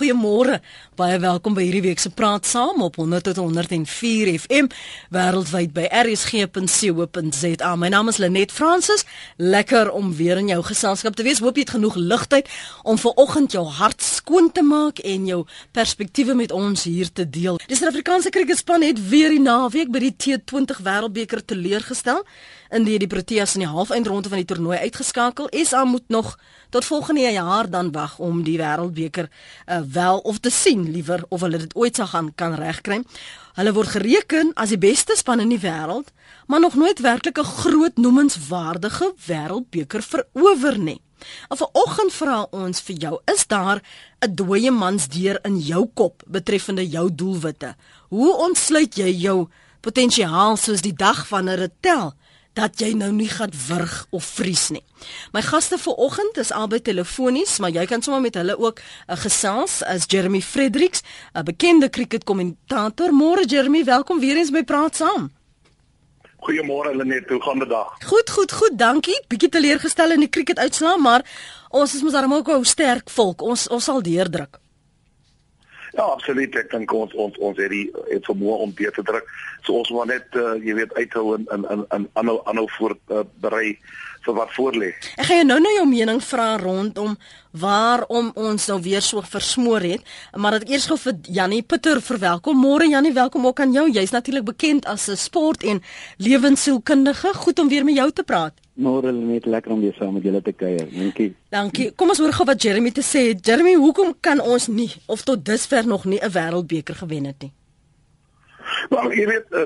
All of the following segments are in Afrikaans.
Goeiemôre. Baie welkom by hierdie week se Praat Saam op 100 tot 104 FM wêreldwyd by rsg.co.za. My naam is Lenet Fransis. Lekker om weer in jou geselskap te wees. Hoop jy het genoeg ligtheid om ver oggend jou hart skoon te maak en jou perspektiewe met ons hier te deel. Die Suid-Afrikaanse kriketspan het weer die naweek by die T20 Wêreldbeker teleurgestel in die die Proteas in die halfeindronde van die toernooi uitgeskakel. SA moet nog tot volgende jaar dan wag om die Wêreldbeker uh, wel of te sien liewer of hulle dit ooit sal gaan kan regkry. Hulle word gereken as die beste span in die wêreld, maar nog nooit werklik 'n groot noemenswaardige wêreldbeker verower nie. En vanoggend vra ons vir jou, is daar 'n dooie mansdeur in jou kop betreffende jou doelwitte? Hoe ontsluit jy jou potensiaal soos die dag wanneer dit tel? Dat jy nou nie gaan wurg of vries nie. My gaste vanoggend is albei telefonies, maar jy kan sommer met hulle ook uh, gesels as Jeremy Fredericks, 'n bekende cricketkommentator. Môre Jeremy, welkom weer eens by Praat Saam. Goeiemôre Lenet, hoe gaan dit dag? Goed, goed, goed, dankie. Bietjie teleurgestel in die cricketuitslae, maar ons is mos darem ook 'n sterk volk. Ons ons sal deurdruk. Ja, absoluut. Ek dink ons ons ons het die het vermoë om beter te druk. So ons moet net uh, jy weet uithou en in in in aanhou aanhou voor uh, berei vir wat voorlê. Ek gaan jou nou nou jou mening vra rondom waarom ons nou weer so versmoor het, maar dat ek eers gou vir Jannie Pieter verwelkom. Môre Jannie, welkom ook aan jou. Jy's natuurlik bekend as 'n sport- en lewensielkundige. Goed om weer met jou te praat. Môre net lekker om weer saam met julle te kuier. Dankie. Dankie. Kom ons hoor gou wat Jeremy te sê het. Jeremy, hoekom kan ons nie of tot dusver nog nie 'n wêreldbeker gewen het nie? Wel, jy weet uh,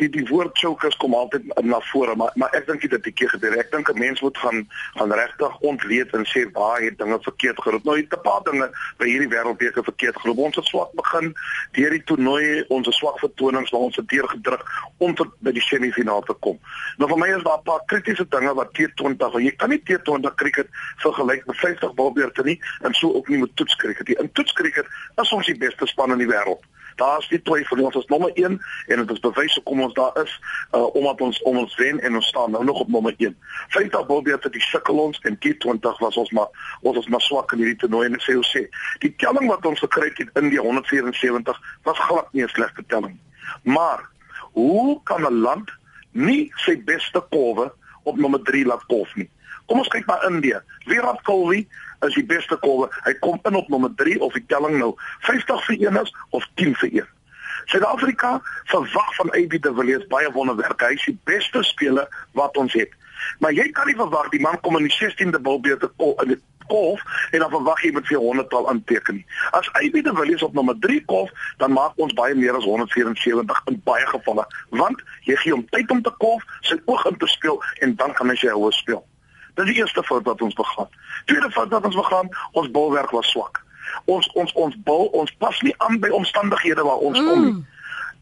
die die woord chokers kom altyd na vore, maar maar ek dink dit het 'n keer gebeur. Ek dink 'n mens moet gaan gaan regtig ontleed en sê waar het dinge verkeerd geloop. Nou het 'n paar dinge by hierdie wêreldbeker verkeerd geloop. Ons het swak begin deur die toernooi, ons swak vertonings waar ons het deurgedruk om tot by die semifinaal te kom. Nou vir my is daar 'n paar kritiese dinge wat T20, want jy kan nie T20 cricket vergelyk met 50 balbeurte nie en so ook nie met toetskriket nie. In toetskriket is ons die beste span in die wêreld. Daar's nie twyfel nie, ons is nommer 1 en dit is bewys hoekom ons daar is uh, omdat ons om ons wen en ons staan nou nog op nommer 1. Feitlik wil beter die sukkel ons en T20 was ons maar ons was maar swak in hierdie toernooi en sê ons sê die telling wat ons gekry het in India 174 was glad nie 'n slegte telling. Maar hoe kan 'n land nie sy beste kolwe op nommer 3 laat kolf nie? Kom ons kyk na Indië. Virat Kohli is die beste kolwe. Hy kom in op nommer 3 of die telling nou 50 vir 1 is of 10 vir 1. Suid-Afrika verwag van AB de Villiers baie wonderwerke. Hy is die beste speler wat ons het. Maar jy kan nie verwag die man kom in die 16de bilbeter in die kolf en dan verwag jy met 400 tal aanteken. As AB de Villiers op nommer 3 kolf, dan maak ons baie meer as 174 in baie gevalle, want jy gee hom tyd om te kolf, sy oog in te speel en dan kan hy sy hoë speel. Dit is die eerste fout wat ons begaan. Tweede fout wat ons begaan, ons bolwerk was swak ons ons ons bal ons pas nie aan by omstandighede waar ons mm. kom nie.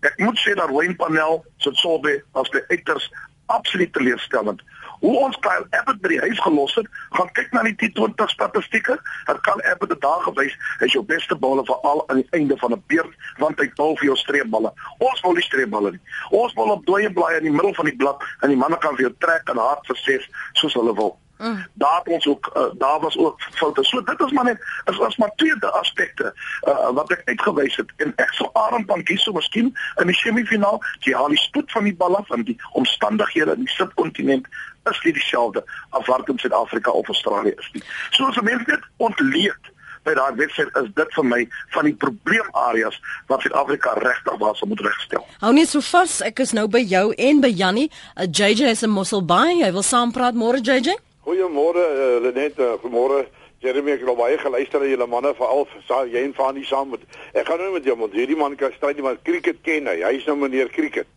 Ek moet sê dat Wayne Panel se sobe as die uiters absoluut teleurstellend. Hoe ons Kyle Abbott by die huis gelos het, gaan kyk na die T20 statistieke. Dat kan Abbott dit daar gewys, hy is jou beste baller vir al aan die einde van 'n beurt, want hy bal vir jou streepballe. Ons wil nie streepballe nie. Ons wil op dooie blaaie in die middel van die blad en die manne kan vir jou trek en hard verses soos hulle wil. Mm. Daar ons ook uh, daar was ook foute. So dit is maar net is was maar twee aspekte uh, wat ek uitgewys het. En ek sou Aaron van Giso miskien in die semifinaal, jy haal die spoed van die bal af en die omstandighede in die subkontinent is nie dieselfde as wat in Suid-Afrika of Australië is nie. So as mense dit ontleed by daai wedstryd is dit vir my van die probleemareas wat Suid-Afrika regtig was om moet regstel. Hou net so vas, ek is nou by jou en by Jannie. Uh, JJ is 'n mossel by. Hy wil saam praat môre JJ. Goeiemôre uh, Lenet, uh, goeiemôre Jeremy, ek het al baie geluister na julle manne veral jy en Fanie saam met. Ek gaan nou met jou want hierdie man kan stryd nie maar cricket ken hy. Hy's nou meneer cricket.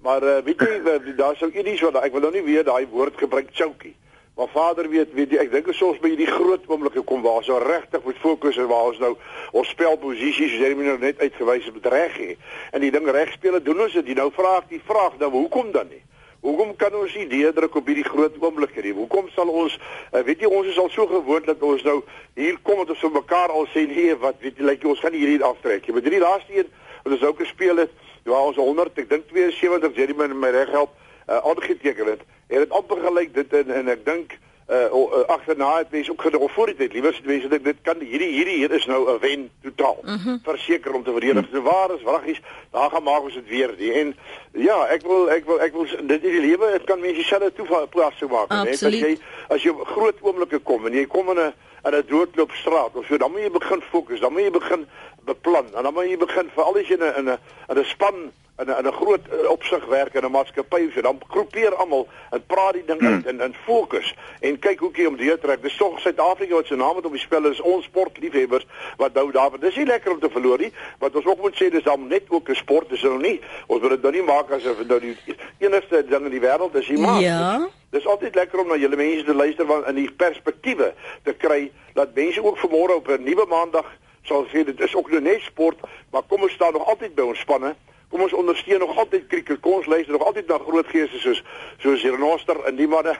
Maar uh, weet jy daar sou iets wat ek wil nou nie weer daai woord gebruik choky. Maar vader weet weet jy ek dink ons by hierdie groot oomblikke kom waar ons regtig moet fokus en waar ons nou ons spelposisies soos Jeremy nou net uitgewys het reg hê. En die ding reg speel doen ons dit. Jy nou vra ek die vraag dan hoekom dan nie? Hoekom kan ons nie deurdruk op hierdie groot oomblikke nie? Hoekom sal ons uh, weet jy ons is al so gewoond dat ons nou hier kom en ons so mekaar al sê nee wat weet jy like ons gaan hierdie aftrek. Jy met die laaste een wat ons ook gespeel het, ja ons 100, ek dink 72 Jerry my, my reg help uh, aangeteken het. Het dit amper gelyk dit en, en ek dink uh, uh agterna het mense ook gedoen voor die tyd. Liewer mense dit dit kan hierdie hierdie hier is nou 'n wen totaal. Mm -hmm. verseker om te verdedig. So waar is wraggies? Daar gaan maak ons dit weer die en ja ek wil ek wil ek wil dit in die lewe dit kan mense self toe plaas so maak net as jy as jy groot oomblikke kom en jy kom in 'n in 'n doodloop straat of so dan moet jy begin fokus dan moet jy begin beplan en dan moet jy begin veral as jy in 'n in 'n 'n span in 'n in 'n groot uh, opsig werk in 'n maatskappy so dan groepeer almal en praat die ding hmm. uit en en fokus en kyk hoe jy om deur trek. Dis tog Suid-Afrika wat se naam het op die spel is ons sportliefhebbers wat nou daar. Dis nie lekker om te verloor nie, wat ons ook moet sê dis dan net ook 'n sport, dis nou nie. Ons moet dit nou nie maak asof dit nou die enigste ding in die wêreld is, maar ja. Dis altyd lekker om na julle mense te luister want in die perspektiewe te kry dat mense ook vanmôre op 'n nuwe maandag sal sê dit is ook nou net sport, maar kom ons staan nog altyd by ons spanne kom ons ondersteun nog altyd krieket. Kom ons luister nog altyd na groot geeste soos soos Renoster en die manne.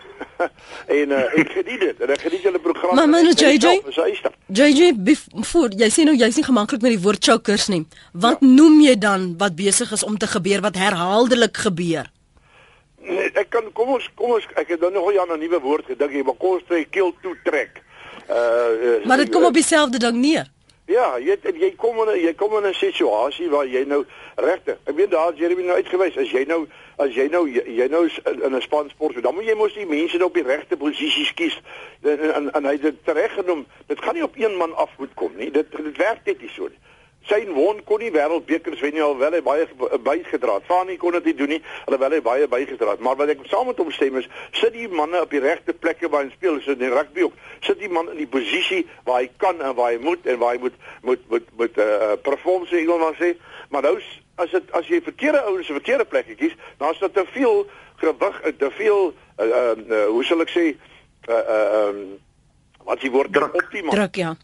en uh, ek geniet dit. En ek geniet julle program. Maar man JJ. JJ voor jy sê nou jy's nie gemaklik met die woord chokers nie. Wat ja. noem jy dan wat besig is om te gebeur wat herhaaldelik gebeur? Nee, ek kan kom ons kom ons ek het nou nog 'n nuwe woord gedink, maar kom ons sê keel toe trek. Uh, uh Maar dit kom op dieselfde ding neer. Ja, jy jy kom in jy kom in 'n situasie waar jy nou regte. Ek weet daar Jeremy nou uitgewys as jy nou as jy nou jy, jy nou in 'n span sport, dan moet jy mos die mense nou op die regte posisies kies. En en, en hy het dit tereggenoem. Dit gaan nie op een man af moet kom nie. Dit dit werk net nie so nie. Sy won kon nie wêreldbekers wen nie alwel hy baie bygedra het. Fanie kon dit nie doen nie alhoewel hy baie bygedra het. Maar wat ek saam met hom stem is, sit die manne op die regte plekke waar hy speel, so in die rugby ook. Sit die man in die posisie waar hy kan en waar hy moet en waar hy moet moet moet moet uh, uh perform sê wil maar sê. Maar nou as dit as jy verkeerde ouens se verkeerde plekke kies, dan is dit te veel gewig, te veel uh, uh, uh hoe sal ek sê uh uh um wat jy word optimaal. Druk ja.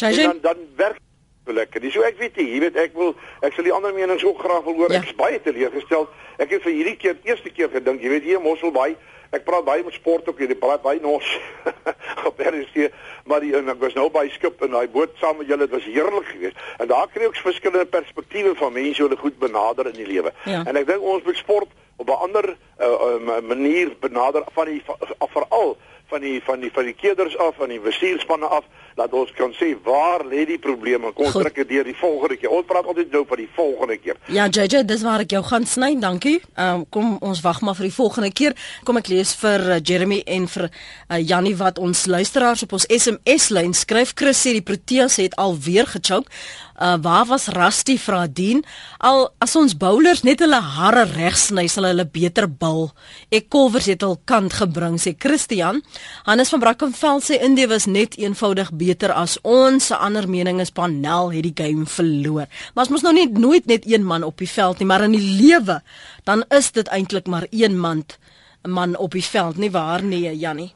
Dan dan werk lekker. Dis so ek weet nie, jy weet ek wil ek sal die ander menings ook graag wil hoor. Ja. Ek is baie teleurgestel. Ek het vir hierdie keer eerste keer gedink, jy weet hier in Mosselbaai, ek praat baie met sport ook hier, die praat baie nos. op RC, maar die en ek was nou by skip en daai boot saam met julle, dit was heerlik geweest. En daar kry ek verskillende perspektiewe van mense hoe hulle goed benader in die lewe. Ja. En ek dink ons moet sport op 'n ander uh, uh, manier benader van die veral van die van die van die keerders af van die bestuurspanne af dat ons kan sê waar lê die probleme? Kom trek dit deur die volgende keer. Ons praat altyd nou van die volgende keer. Ja JJ dis waar ek jou gaan sny dankie. Um, kom ons wag maar vir die volgende keer. Kom ek lees vir uh, Jeremy en vir uh, Jannie wat ons luisteraars op ons SMS lyn skryf. Chris sê die Proteas het alweer gechoke Uh waar was Rusty vra dien? Al as ons bowlers net hulle hare reg sny, sal hulle beter bil. Ek kolvers het al kant gebring sê Christian. Hannes van Brackenfell sê Indie was net eenvoudig beter as ons. Se ander mening is Panel het die game verloor. Maar ons mos nou nie nooit net een man op die veld nie, maar in die lewe dan is dit eintlik maar een man 'n man op die veld, nie waar nie, Jannie?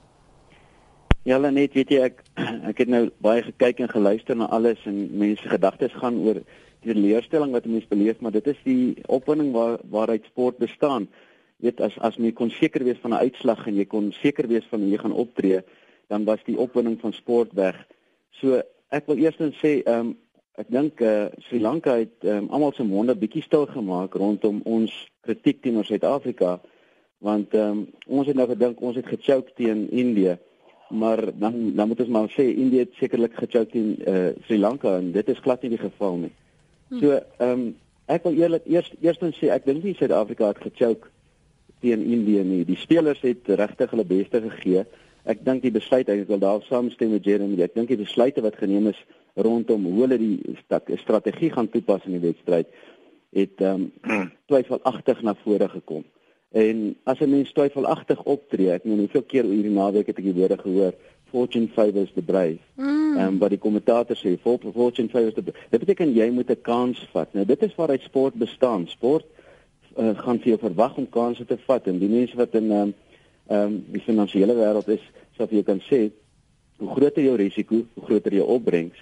Ja, net weet jy ek ek het nou baie gekyk en geluister na alles en mense gedagtes gaan oor die leerstelling wat mense beleef, maar dit is die opwinding waar waaruit sport bestaan. Weet as as jy kon seker wees van 'n uitslag en jy kon seker wees van jy gaan optree, dan was die opwinding van sport weg. So ek wil eers sê ehm um, ek dink eh uh, Sri Lanka het um, almal se monde bietjie stil gemaak rondom ons kritiek teenoor Suid-Afrika want ehm um, ons het nou gedink ons het gechoke teen Indië maar dan dan moet ons maar sê Indië het sekerlik gechoke teen uh, Sri Lanka en dit is glad nie die geval nie. Hm. So ehm um, ek wil eerlik eers eerstens sê ek dink nie Suid-Afrika het gechoke teen Indië nie. Die spelers het regtig hulle beste gegee. Ek dink die besluit ek wil daar saamstem met Jeremy. Ek dink die besluite wat geneem is rondom hoe hulle die strategie gaan toepas in die wedstryd het ehm um, twyfelagtig na vore gekom. En as 'n mens twyfelagtig optree, ek meen hoeveel keer oor die naweek het ek die woorde gehoor, fortune favors the brave. Mm. En wat die kommentator sê, fortune favors the brave. Dit beteken jy moet 'n kans vat. Nou dit is waaruit sport bestaan. Sport uh, gaan vir jou verwag om kansse te vat en die mense wat in ehm um, um, die finansiële wêreld is, vir jou kan sê hoe groter jou risiko, hoe groter jou opbrengs.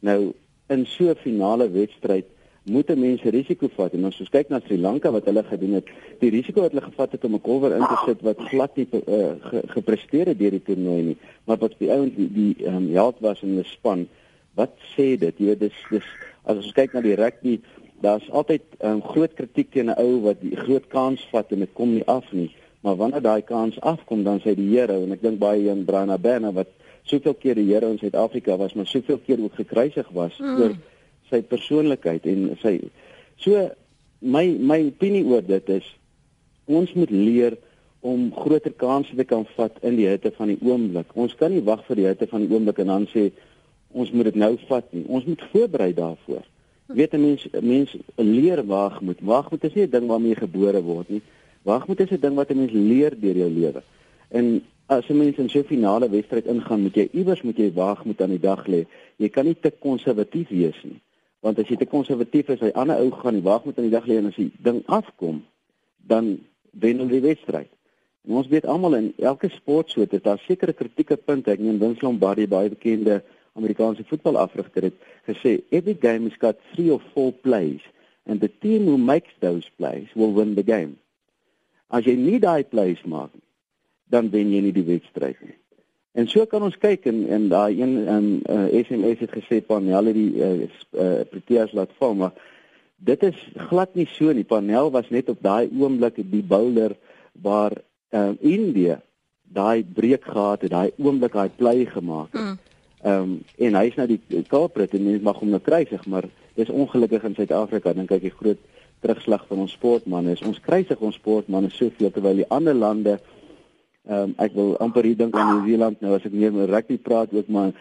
Nou in so 'n finale wedstryd moet mense risiko vat en ons kyk na Sri Lanka wat hulle gedoen het, die risiko wat hulle gevat het om 'n kolwer in te sit wat glad nie uh, ge, gepresteer het deur die toernooi nie, maar wat die ouens die, die um, held was in die span, wat sê dit? Jy weet dis dis as ons kyk na die rugby, daar's altyd um, groot kritiek teen 'n ou wat die groot kans vat en dit kom nie af nie. Maar wanneer daai kans afkom, dan sê die Here en ek dink baie aan Brana Bana wat soveel keer die Here in Suid-Afrika was, maar soveel keer ook gekruisig was mm. oor sy persoonlikheid en sy so my my opinie oor dit is ons moet leer om groter kansse te kan vat in die hitte van die oomblik. Ons kan nie wag vir die hitte van die oomblik en dan sê ons moet dit nou vat nie. Ons moet voorberei daarvoor. Weet 'n mens mens leer waagmoed. Waagmoed is nie 'n ding waarmee jy gebore word nie. Waagmoed is 'n ding wat 'n mens leer deur jou lewe. En as 'n mens in so 'n finale wedstryd ingaan, moet jy iewers moet jy waagmoed aan die dag lê. Jy kan nie te konservatief wees nie. Want as jy te konservatief is, hy ander ou gaan die waagmoed aan die dag lê en as die ding afkom, dan wen hulle die wedstryd. En ons weet almal in elke sportsoort het daar sekere kritieke punte. Ek neem Vince Lombardi baie bekende Amerikaanse voetbalafrigter het gesê every game has got three or four plays and the team who makes those plays will win the game. As jy nie daai plays maak nie, dan wen jy nie die wedstryd nie. En so kan ons kyk en en daai een um, uh, SMS het gesê panel het die uh, uh, Proteas laat val maar dit is glad nie so nie. Panel was net op daai oomblik die bouler waar uh, India daai breek gehad het, daai oomblik daai play gemaak het. Mm. Ehm um, en hy's nou die Kaaprit en mens mag hom nou kruisig, maar dis ongelukkig in Suid-Afrika dink ek die groot terugslag van ons sportmense is ons kruisig ons sportmense soveel terwyl die ander lande ehm um, ek wil amper hier dink aan Nieu-Seeland nou as ek meer met rugby praat ook maar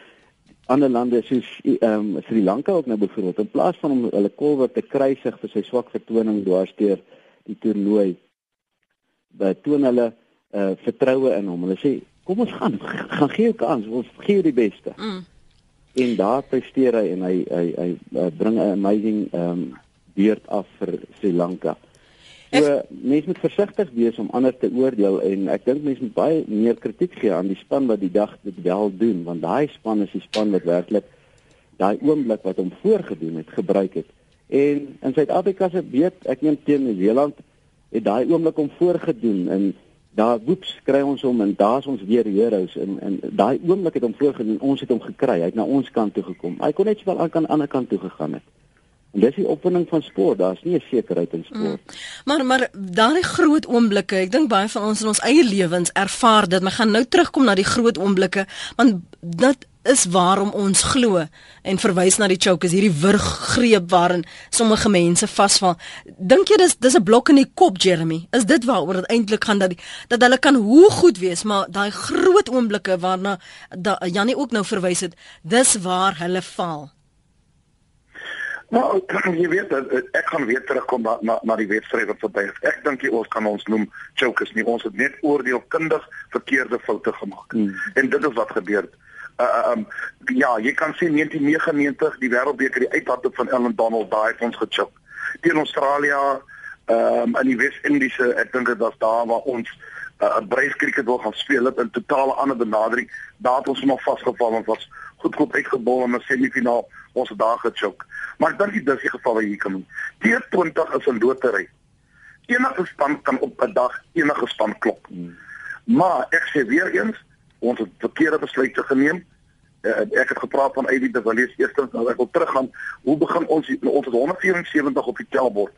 ander lande soos ehm um, Sri Lanka ook nou byvoorbeeld in plaas van om hulle kolwer te kruisig vir sy swak vertoning dwarsteer die toernooi betoon hulle uh, vertroue in hom. Hulle sê kom ons gaan gaan gee jou kans ons gee jou die beste mm. en daar presteer hy en hy hy hy, hy bring 'n amazing ehm um, beurt af vir Sri Lanka. So mense moet versigtig wees om ander te oordeel en ek dink mense moet baie meer kritiek gee aan die span wat die dag dit wel doen want daai span is die span wat werklik daai oomblik wat hom voorgedoen het gebruik het. En in Suid-Afrika se weet ek neem teen Nieu-Seeland het daai oomblik hom voorgedoen en daar woeps kry ons hom en daar's ons weer heroes en en daai oomblik het hom voorgedoen ons het hom gekry hy het na ons kant toe gekom. Hy kon net sowel aan kan ander kant toe gegaan het en dis die opwinding van sport daar's nie 'n sekerheid in sport mm. maar maar daai groot oomblikke ek dink baie van ons in ons eie lewens ervaar dit my gaan nou terugkom na die groot oomblikke want dat is waarom ons glo en verwys na die choke is hierdie wurggreep waarin sommige mense vasval. Dink jy dis dis 'n blok in die kop Jeremy? Is dit waaroor dit eintlik gaan dat die, dat hulle kan hoe goed wees, maar daai groot oomblikke waarna Jannie ook nou verwys het, dis waar hulle val. Nou, jy weet ek kan weer terugkom na na, na die wedstryd wat verby is. Ek dink jy ons kan ons noem chokers nie. Ons het net oordeelkundig verkeerde foute gemaak. Hmm. En dit is wat gebeur het uh, um ja, jy kan sien 1999 die wêreldbeker die uithaalde van Ellen Donald daai het ons gechok. Teen Australië um in die Wes-Indiese, ek dink dit was daar waar ons 'n uh, breiskrieket wil gaan speel het in totale ander benadering. Daar het ons nog vasgeval en was goed goed uitgebol in 'n semifinaal ons daar gechok. Maar ek dink dit is die geval wat hier kan doen. T20 is 'n lotery. Enige span kan op 'n dag enige span klop. Hmm. Maar ek sê weer eens, ons het verkeerde besluite geneem. Uh, ek het gepraat van Eddie de Villiers eerstens nou ek wil teruggaan. Hoe begin ons ons het 174 op die tellbord.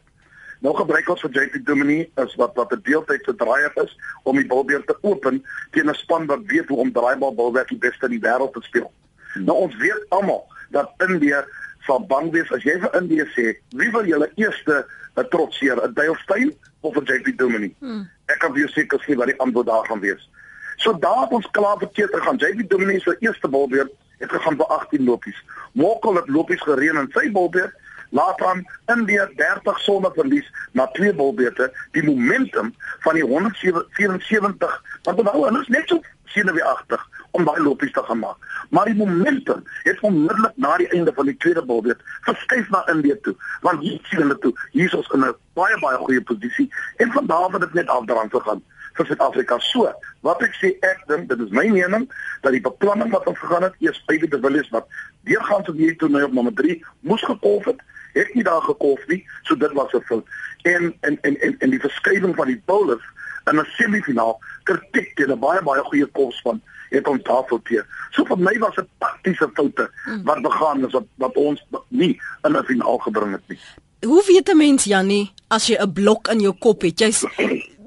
Nou gebruik ons vir JP Dumini as wat wat 'n deeltydse draaier is om die balbeurt te open teen 'n span wat weet hoe om draaibal balwerk die beste in die wêreld te speel. Hmm. Nou ons weet almal dat India sal bang wees as jy vir India sê, "Wie wil julle eerste uh, trotseer, 'n Dale Steyn of 'n JP Dumini?" Hmm. Ek kan vir jou sê wat die antwoord daar gaan wees. So daar het ons klaar verkeerd gegaan. JV Dominee se eerste balbeurt het gegaan vir 18 lopies. Mokkel het lopies gereën in sy balbeurt. Later aan India 30 sonder verlies na twee balbeurte. Die momentum van die 174 want nou hulle is net so senuweeagtig om daai lopies te gaan maak. Maar die momentum het onmiddellik na die einde van die tweede balbeurt verskuif na India toe. Want hier sien hulle toe, hier is ons in 'n baie baie goeie posisie en van daar af het dit net afdrang gegaan vir Suid-Afrika. So, wat ek sê, ek dink dit is my mening dat die beplanning wat ons gegaan het, eers by die Willies wat deurgaan vir hierdie toernooi op nommer 3 moes gekolf het, het nie daar gekolf nie, so dit was 'n fout. En en en en en die verskuiving van die bowlers in 'n semifinaal, kritiek teen 'n baie baie goeie kos van het ons tafel teer. So vir my was dit taktiese foute wat begaan is wat wat ons nie in 'n finaal gebring het nie. Hoe weet 'n mens Jannie as jy 'n blok in jou kop het? Jy's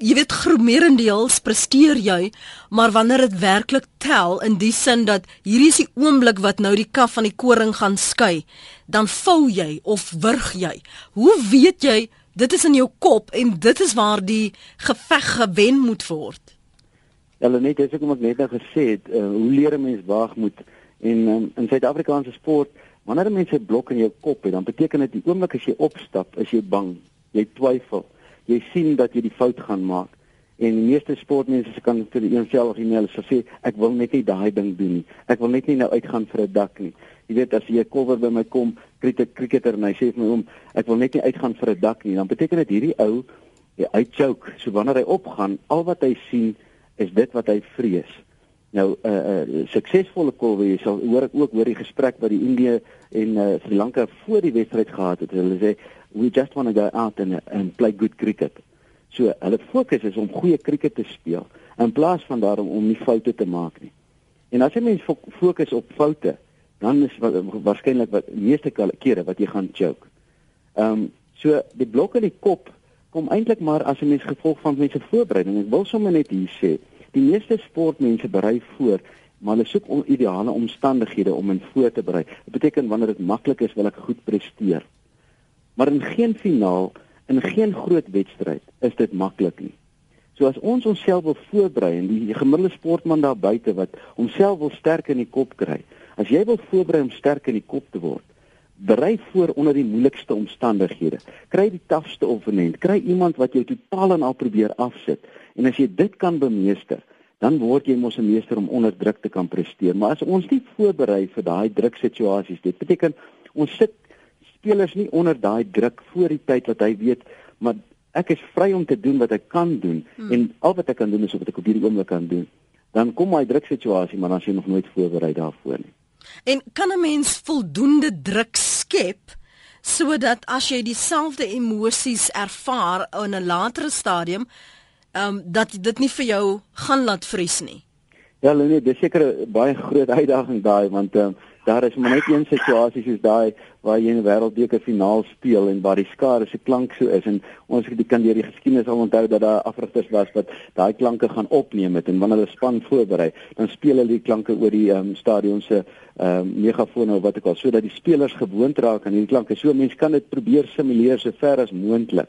jy weet groemerendeels presteer jy, maar wanneer dit werklik tel in die sin dat hierdie is die oomblik wat nou die kaf van die koring gaan skei, dan vou jy of wurg jy. Hoe weet jy dit is in jou kop en dit is waar die geveg gewen moet word? Hulle net as ek hom net nou gesê het, uh, hoe leer 'n mens waag moet en um, in Suid-Afrikaanse sport Wanneer 'n mens 'n blok in jou kop het, dan beteken dit die oomblik as jy opstap, is jy bang, jy twyfel. Jy sien dat jy die fout gaan maak. En die meeste sportmense se kan vir eenselfig e-mail sê ek wil net nie daai ding doen nie. Ek wil net nie nou uitgaan vir 'n dak nie. Jy weet as jy 'n cover by my kom, kriket cricketer en hy sê vir my om ek wil net nie uitgaan vir 'n dak nie, dan beteken dit hierdie ou hy choke. So wanneer hy opgaan, al wat hy sien is dit wat hy vrees. Nou 'n uh, uh, suksesvolle kolwe jy sal hoor ek ook hoor die gesprek wat die Indië en uh, Sri Lanka voor die wedstryd gehad het. Hulle sê we just want to go out and and play good cricket. So hulle fokus is om goeie cricket te speel in plaas van daarom om nie foute te maak nie. En as jy mens fokus op foute, dan is waarskynlik wat meeste kere wat jy gaan choke. Ehm um, so die blok in die kop kom eintlik maar as 'n mens gevolg van mense voorbereiding. Ek wil sommer net hier sê Die meeste sportmense berei voor, maar hulle soek ideale omstandighede om in voor te berei. Dit beteken wanneer dit maklik is, wil ek goed presteer. Maar in geen finaal, in geen groot wedstryd is dit maklik nie. So as ons onsself wil voorberei en die gemiddelde sportman daar buite wat homself wil sterk in die kop kry, as jy wil voorberei om sterk in die kop te word, berei voor onder die moeilikste omstandighede. Kry die tafste opponent, kry iemand wat jou totaal en al probeer afsit En as jy dit kan bemeester, dan word jy mos 'n meester om onder druk te kan presteer. Maar as ons nie voorberei vir daai druksituasies dit beteken ons sit spelers nie onder daai druk voor die tyd wat hy weet, maar ek is vry om te doen wat ek kan doen hmm. en al wat ek kan doen is wat ek op hierdie oomblik kan doen. Dan kom my druksituasie, maar as jy nog nooit voorberei daarvoor nie. En kan 'n mens voldoende druk skep? sodat as jy dieselfde emosies ervaar in 'n latere stadium ehm um, dat dit nie vir jou gaan laat vries nie. Ja, nee, dis seker 'n baie groot uitdaging daai want ehm um, daar is maar net een situasie soos daai waar jy 'n wêreldbeker finaal speel en waar die skare se klank so is en ons kan deur die geskiedenis al onthou dat daar afrigters was wat daai klanke gaan opneem het en wanneer hulle span voorberei, dan speel hulle die klanke oor die um, stadion se um, megafone of wat ook al sodat die spelers gewoond raak aan hierdie klanke. So mense kan dit probeer simuleer so ver as moontlik.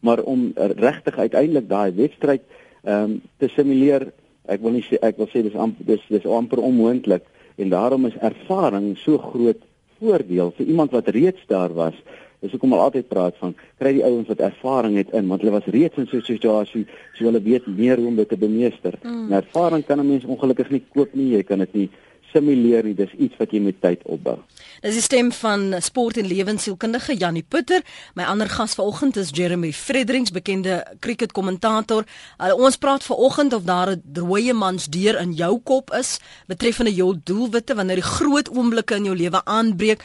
Maar om regtig uiteindelik daai wedstryd ehm um, te simuleer ek wil nie sê ek wil sê dis amper dis dis amper onmoontlik en daarom is ervaring so groot voordeel vir iemand wat reeds daar was dis hoekom al altyd praat van kry die ouens wat ervaring het in want hulle was reeds in so 'n situasie so hulle weet meer hoe om dit te bemeester mm. ervaring kan 'n mens ongelukkig nie koop nie jy kan dit nie simuleer nie, dis iets wat jy met tyd opbou. Dis die stem van sport en lewensielkundige Janie Putter. My ander gas vanoggend is Jeremy Fredericks, bekende cricketkommentator. Uh, ons praat vanoggend of daar 'n drooie mans deur in jou kop is betreffende jou doelwitte wanneer die groot oomblikke in jou lewe aanbreek.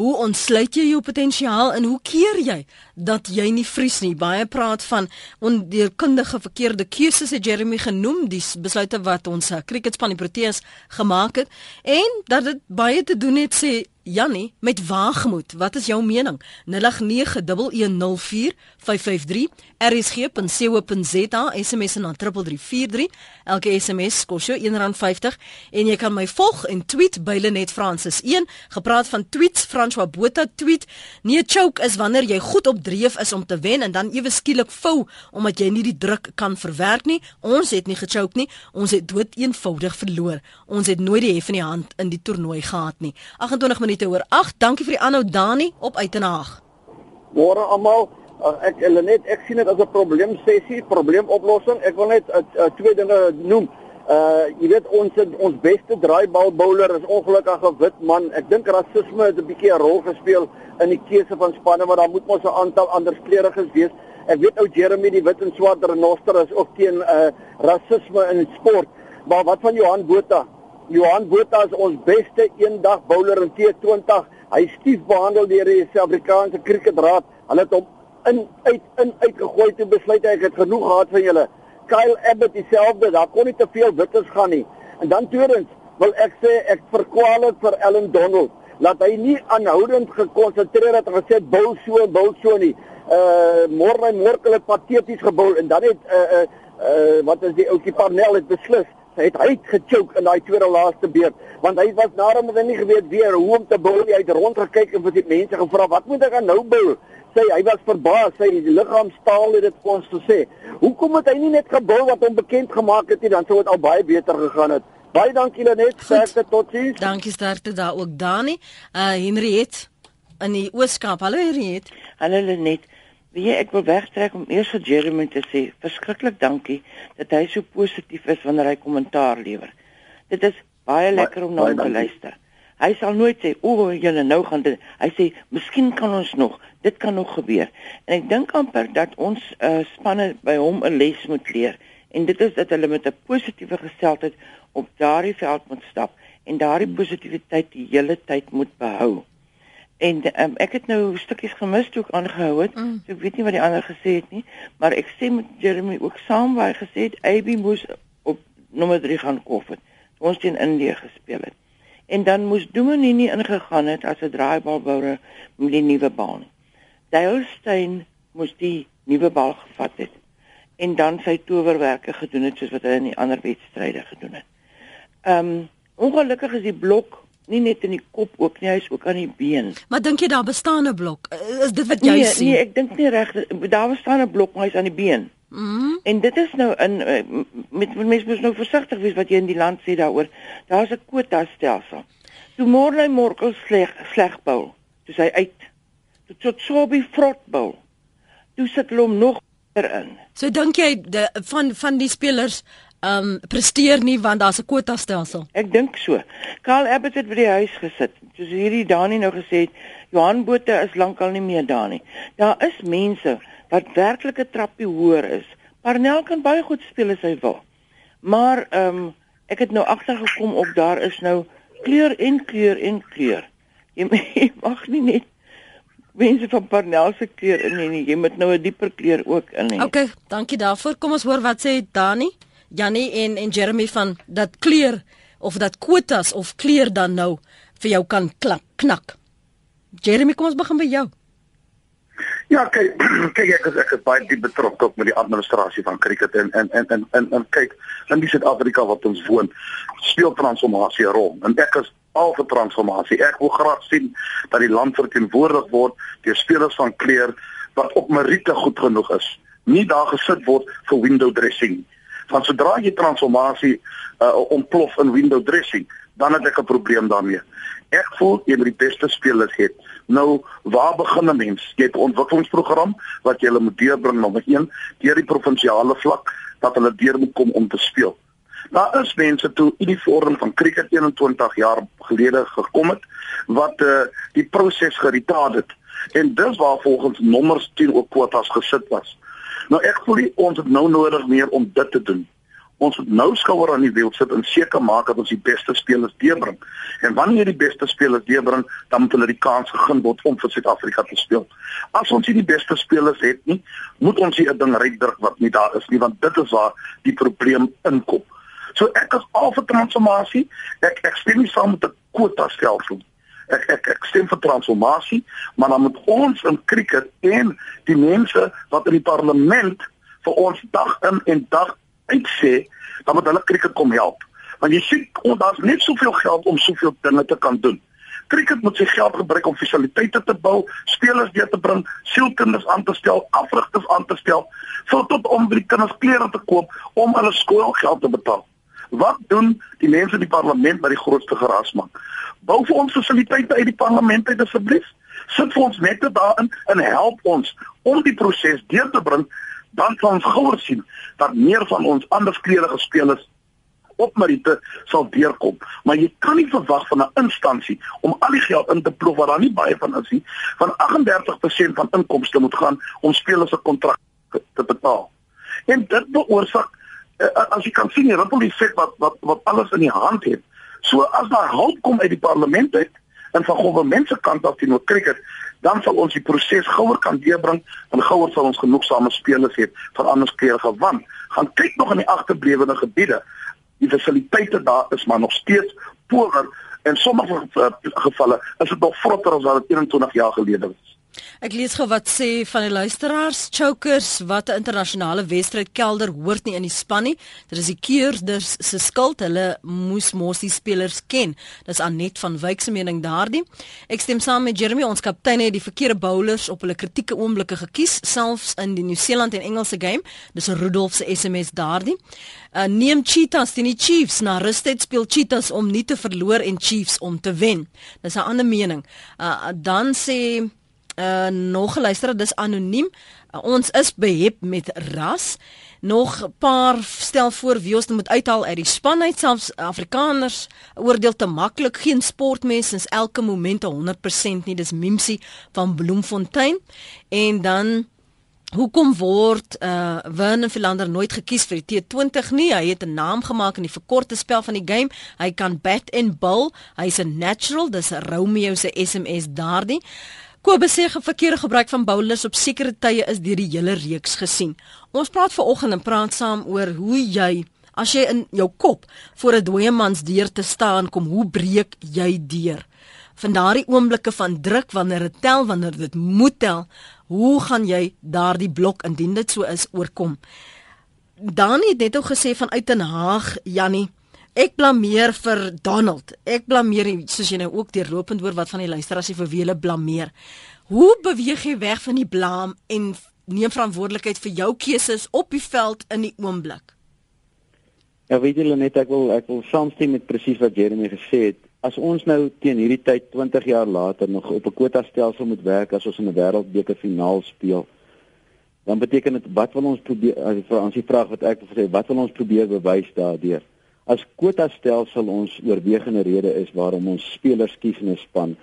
Hoe ontsluit jy jou potensiaal en hoe keer jy dat jy nie vries nie? Baie praat van ondeurkundige verkeerde keuses het Jeremy genoem, die besluite wat ons cricketspan die Proteas gemaak het en dat dit baie te doen het sê Jannie, met waagmoed, wat is jou mening? 0891104553 rsg.co.za SMS na 3343. Elke SMS kos jou R1.50 en jy kan my volg en tweet by Lenet Francis 1. Gepraat van tweets, François Botha tweet: "Nee, choke is wanneer jy goed op dreef is om te wen en dan ewe skielik vou omdat jy nie die druk kan verwerk nie. Ons het nie gechoke nie. Ons het dood eenvoudig verloor. Ons het nooit die hef in die hand in die toernooi gehad nie." 28 minute oor 8. Dankie vir die aanhou Dani op Uitenaag. Môre almal. Uh, ek hulle net ek sien dit as 'n probleem sessie, probleemoplossing. Ek wil net uh, uh, twee dinge noem. Uh jy weet ons ons beste draaibal bowler is ongelukkig 'n wit man. Ek dink rasisme het 'n bietjie 'n rol gespeel in die keuse van spanne, maar daar moet mos 'n aantal ander kleuriges wees. Ek weet ou Jeremy die wit en swart renoster is ook teen uh rasisme in sport. Maar wat van Johan Botha? Johan Botha is ons beste eendag bowler in T20. Hy stief behandel deur die Suid-Afrikaanse Kriketraad. Hulle het hom in uit in uitgegooi toe besluit hy het genoeg gehad van julle. Kyle Abbott dieselfde, daar kon nie te veel witters gaan nie. En dan tweedens wil ek sê ek verkwalik vir Ellen Donald. laat hy nie aanhoudend gekonsentreer het en gesê bou so bou so nie. Uh môre en môre hulle pateties gebou en dan het uh uh, uh wat is die ouetjie Parnell het beslis het uit gechoke in daai tweede laaste beurt want hy was nader met hy nie geweet weer hoe om te bou hy het rondgekyk en vir die mense gevra wat moet ek nou bou? Sê hy was verbaas sy liggaamstaal het dit vir ons gesê. Hoekom het hy nie net gebou wat hom bekend gemaak het nie dan sou dit al baie beter gegaan het. Baie dankie Lenet. Sterkte totsiens. Dankie sterkte daar ook Dani. Uh Henriet in die Ooskaap. Hallo Henriet. Hallo Lenet Wie ek wil wegtrek om eers vir Jeremy te sê, verskriklik dankie dat hy so positief is wanneer hy kommentaar lewer. Dit is baie lekker om na hom te luister. Hy sal nooit sê, "O, julle nou gaan dit." Hy sê, "Miskien kan ons nog, dit kan nog gebeur." En ek dink amper dat ons uh, spanne by hom 'n les moet leer. En dit is dat hulle met 'n positiewe gesteldheid op daardie veld moet stap en daardie positiwiteit die hele tyd moet behou. En um, ek het nou stukkies gemis toe ek aangehou het. Mm. So ek weet nie wat die ander gesê het nie, maar ek sê met Jeremy ook saam waar hy gesê het AB moes op nommer 3 gaan kof het. Ons teen Indië gespeel het en dan moes Dominee nie ingegaan het as 'n draaibalbouer met die nuwe baan. Dalestein moes die nuwe bal gevat het en dan sy towerwerke gedoen het soos wat hy in die ander wedstryde gedoen het. Ehm um, ongelukkig is die blok nie net in die kop ook nie, hy is ook aan die been. Maar dink jy daar bestaan 'n blok? Is dit wat jy nee, sien? Nee, ek dink nie reg daar bestaan 'n blok, maar hy's aan die been. Mm. En dit is nou in eh, met mense moet nou versigtig wees wat jy in die land sê daaroor. Daar's 'n kwota stelsel. Toe môre hy môre sleg sleg bou. Toe hy uit. Toe tot so by vrot bou. Toe sit hulle hom nog erin. So dink jy de, van van die spelers um presteer nie want daar's 'n kwota stelsel. Ek dink so. Karl Abbott het by die huis gesit. Soos hierdie Dani nou gesê het, Johan Botha is lankal nie meer daar nie. Daar is mense wat werklik 'n trappie hoër is. Parnell kan baie goed speel as hy wil. Maar ehm um, ek het nou agtergekom op daar is nou kleur en kleur en kleur. Jy, jy mag nie net mense van Parnell se kleur in nie. Jy moet nou 'n dieper kleur ook in hê. Okay, dankie daarvoor. Kom ons hoor wat sê Dani, Jannie en en Jeremy van dat kleur of dat kwotas of kleur dan nou vir jou kan klak, knak. Jeremy, kom ons begin by jou. Ja, kyk, kyk ek is ek is baie diep betrokke op met die administrasie van cricket en en en en en, en kyk, in die Suid-Afrika wat ons woon, speel transformasie 'n rol. En ek is al vir transformasie. Ek wil graag sien dat die land verteenwoordig word deur spelers van kleur wat op meriete goed genoeg is. Nie daar gesit word vir window dressing. Want sodra jy transformasie uh, ontplof in window dressing, dan het ek 'n probleem daarmee. Ek voel jy moet die beste spelers hê. Nou, waar begin 'n mens? Jy het 'n ontwikkelingsprogram wat jy hulle moet deurbring nommer 1 deur die provinsiale vlak dat hulle deur moet kom om te speel. Daar is mense toe vorm van cricket 21 jaar gelede gekom het wat uh, die proses geritaat het en dis waar volgens nommers 10 ook kwotas gesit was. Nou ek voel ons het nou nodig meer om dit te doen ons moet nou skouer aan die wiel sit en seker maak dat ons die beste spelers deurbring. En wanneer jy die beste spelers deurbring, dan moet hulle die kans gegee word om vir Suid-Afrika te speel. As ons nie die beste spelers het nie, moet ons hier 'n ding uitdruk wat nie daar is nie, want dit is waar die probleem inkom. So ek is al vir transformasie. Ek ek stem nie saam met 'n kwota stelsel. Ek ek ek stem vir transformasie, maar dan moet ons in cricket en die mense wat in die parlement vir ons dag in en dag uitsê dan moet hulle krieket kom help. Want jy sien ons daar's net soveel geld om soveel dinge te kan doen. Krieket moet sy geld gebruik om fasiliteite te bou, spelers deur te bring, sielkinders aan te stel, afrigters aan te stel, so tot om by die kinders klere te koop om hulle skoolgeld te betaal. Wat doen die mense in die parlement by die grootste geraas maak? Bou vir ons fasiliteite uit die parlement uit asseblief. Sit vir ons net daarin en help ons om die proses deur te bring dan sal ons gouer sien dat meer van ons anderskleurige spelers op Marite sal deurkom. Maar jy kan nie verwag van 'n instansie om al die geld in te ploeg wat daar nie baie van is nie. Van 38% van inkomste moet gaan om spelers se kontrak te betaal. En dit veroorsaak uh, as jy kan sien die ripple effek wat wat wat alles in die hand het. So as daar hulp kom uit die parlement uit en van goeie se kant af teenoor cricket, dan sal ons die proses gouer kan deurbring en gouer sal ons genoegsame spelers hê van ander kleurige want gaan kyk nog in die agterblewende gebiede die fasiliteite daar is maar nog steeds poor En sommige uh, gevalle is dit nog vrotter as wat dit 21 jaar gelede was. Ek lees gou wat sê van die luisteraars, chokers wat 'n internasionale wedstryd kelder hoort nie in die span nie. Dit is die keurders se skuld. Hulle moes mos die spelers ken. Dis Anet van Wyk se mening daardie. Ek stem saam met Jeremy, ons kaptein het die verkeerde bowlers op hulle kritieke oomblikke gekies, selfs in die Nieu-Seeland en Engelse game. Dis Rudolf se SMS daardie. Uh, neem Cheetahs teen die Chiefs na rustig speel Cheetahs om nie te verloor en Chiefs om te wen. Dis 'n ander mening. Uh, dan sê uh, nog geluister, dis anoniem. Uh, ons is behep met ras. Nog 'n paar stel voor wie ons moet uithaal uit die span uit selfs Afrikaners oordeel te maklik geen sportmens is elke oomblik 100% nie dis Mimsie van Bloemfontein en dan Hoekom word uh Werner Philander nooit gekies vir die T20 nie? Hy het 'n naam gemaak in die verkorte spel van die game. Hy kan bat en bowl. Hy's 'n natural. Dis Romeo se SMS daardie. Kobus sê verkeerde gebruik van bowlers op sekere tye is deur die hele reeks gesien. Ons praat vanoggend en praat saam oor hoe jy as jy in jou kop voor 'n dooie mans deur te staan kom, hoe breek jy deur? Van daardie oomblikke van druk wanneer dit tel, wanneer dit moet tel, hoe gaan jy daardie blok indien dit so is oorkom? Dani het net ook gesê van uit in Haag, Jannie, Ek blameer vir Donald. Ek blameer soos jy nou ook deurlopend hoor wat van die luisteraars sê vir wie hulle blameer. Hoe beweeg jy weg van die blame en neem verantwoordelikheid vir jou keuses op die veld in die oomblik? Ja, weet julle net ek wil ek wil saamstem met presies wat Jeremy gesê het. As ons nou teen hierdie tyd 20 jaar later nog op 'n kwota stelsel moet werk as ons in 'n wêreldbeker finaal speel, dan beteken dit wat wil ons probeer as jy die vraag wat ek wil sê, wat wil ons probeer bewys daardeur? As kwota stelsel ons oorwegende rede is waarom ons spelers kies in 'n span,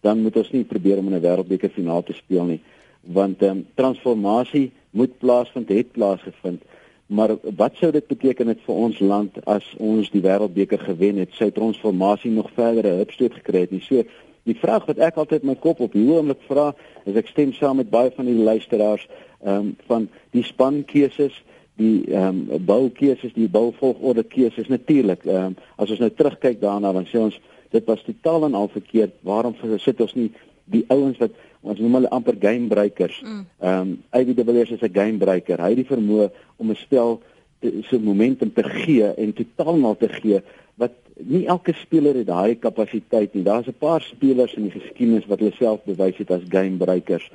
dan moet ons nie probeer om in 'n wêreldbeker finaal te speel nie, want ehm um, transformasie moet plaasvind, het plaasgevind. Maar wat sou dit beteken het vir ons land as ons die wêreldbeker gewen het? Sou transformasie nog verdere hupstoot gekry het? Nie so die vraag wat ek altyd my kop op hierdie oomblik vra, is ek stem saam met baie van die luisteraars ehm um, van die spankeuses die ehm um, boukeuses, die bouvolgorde keuses natuurlik. Ehm um, as ons nou terugkyk daarna dan sê ons dit was totaal en al verkeerd. Waarom sit ons nie die ouens wat ons noem hulle amper gamebreakers. Mm. Ehm um, Ivy de Villiers is 'n gamebreaker. Hy het die vermoë om 'n spel se momentum te gee en totaal mal te gee wat nie elke speler het daai kapasiteit nie. Daar's 'n paar spelers in die geskiedenis wat hulle self bewys het as gamebreakers.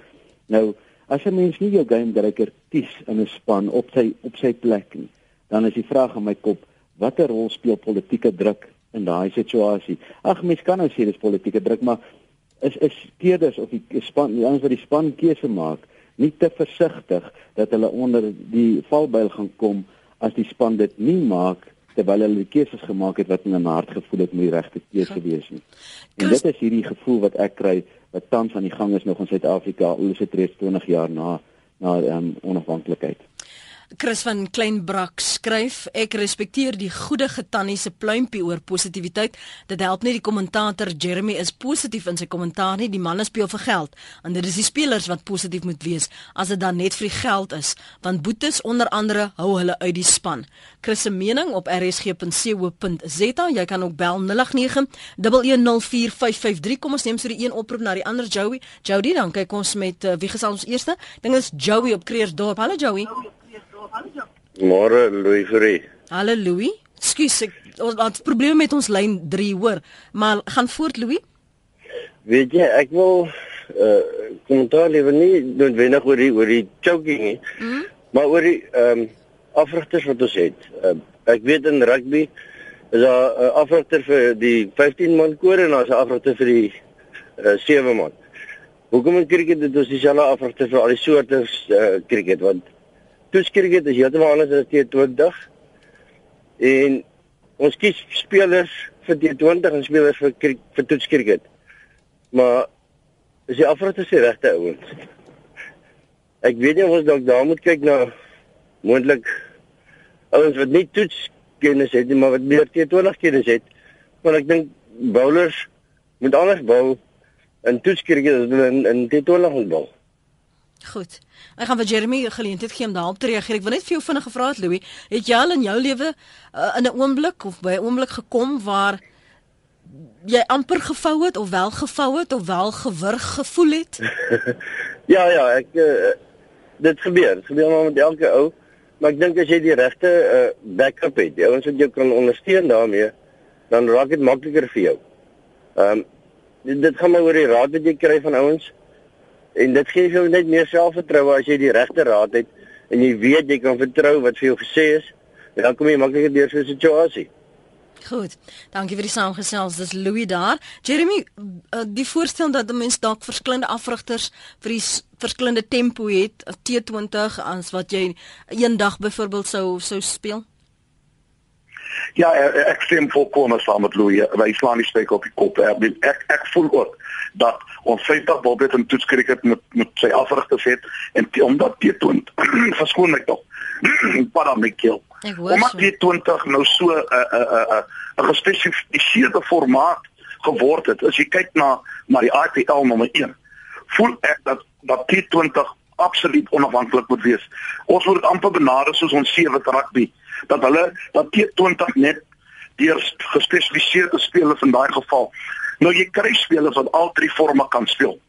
Nou As 'n mens nie jou game director kies in 'n span op sy op sy plek nie, dan is die vraag in my kop, watter rol speel politieke druk in daai situasie? Ag, mens kan nou sê dis politieke druk, maar is is steeders of die span, die ouens wat die span keuse maak, nie te versigtig dat hulle onder die valbuil gaan kom as die span dit nie maak terwyl hulle die keuses gemaak het wat in hulle hart gevoel het moet die regte keuse wees nie. En dit is hierdie gevoel wat ek kry wat tans aan die gang is nog in Suid-Afrika, ons het reeds 20 jaar na na um, onafhanklikheid. Chris van Kleinbrak skryf: Ek respekteer die goeie getannie se pluimpie oor positiwiteit. Dit help nie die kommentator Jeremy is positief in sy kommentaar nie. Die manne speel vir geld en dit is die spelers wat positief moet wees as dit dan net vir die geld is, want boetes onder andere hou hulle uit die span. Chris se mening op rsg.co.za. Jy kan ook bel 0891104553. Kom ons neem so die een oproep na die ander Joey. Jody, dan kyk ons met uh, wie gesels ons eerste? Ding is Joey op Kreersdorp. Hallo Joey. Joey. Môre Louis Fourie. Hallo Louis. Skus ek ons het probleme met ons lyn 3 hoor. Maar gaan voort Louis. Weet jy, ek wil uh kommentaar lewer nie noodwendig oor die oor die choking nie. Mm. Maar oor die ehm um, afrigters wat ons het. Uh, ek weet in rugby is daar 'n uh, afrigter vir die 15 man koor en daar's 'n afrigter vir die uh, 7 man. Hoekom in cricket het ons dieselfde afrigter vir al die soorte uh, cricket want toetskriket is heeltemal anders as T20. En ons kies spelers vir T20 en spelers vir vir toetskriket. Maar is die afrotte se regte ouens. Ek weet nie of ons dalk daar moet kyk na moontlik ouens wat nie toetskennis het nie, maar wat meer T20 kennis het. Want ek dink bowlers moet anders bowl en toetskriket as hulle in, in T20 moet bowl. Goed. Ek gaan vir Jeremy geleentheid gee om daarop te reageer. Ek wil net vir jou vinnig gevra het Louis, het jy al in jou lewe uh, in 'n oomblik of by 'n oomblik gekom waar jy amper gevou het of wel gevou het of wel gewurg gevoel het? ja ja, ek uh, dit gebeur. Dit gebeur maar met elke ou. Maar ek dink as jy die regte uh, backup het, jy ons wat jou kan ondersteun daarmee, dan raak dit makliker vir jou. Ehm um, dit, dit gaan maar oor die raad wat jy kry van ouens. En dit gee jou net meer selfvertroue as jy die regte raad het en jy weet jy kan vertrou wat vir jou gesê is. Dan kom jy makliker deur so 'n situasie. Goed. Dankie vir die saamgesels. Dis Louis daar. Jeremy, uh, die voorstel dat 'n mens dalk verskillende afrigters vir die verskillende tempo het, T20 as wat jy eendag byvoorbeeld sou sou speel. Ja, ek stem volkome saam met Louis. Hy slaan nie steek op die kop. Ek ek voel ook dat ons 50 Bobbet en toets cricket met met sy afrigters het en omdat T20 verskoon my tog. Para my kill. Omdat T20 nou so 'n uh, 'n uh, 'n 'n uh, 'n gespesifiseerde formaat geword het. As jy kyk na na die IPL nommer 1, voel ek dat dat T20 absoluut onafhanklik moet wees. Ons moet dit amper benader soos ons sewe rugby dat hulle dat T20 net deur gespesialiseerde spelers in daai geval. Nou jy kry spelers wat al drie forme kan speel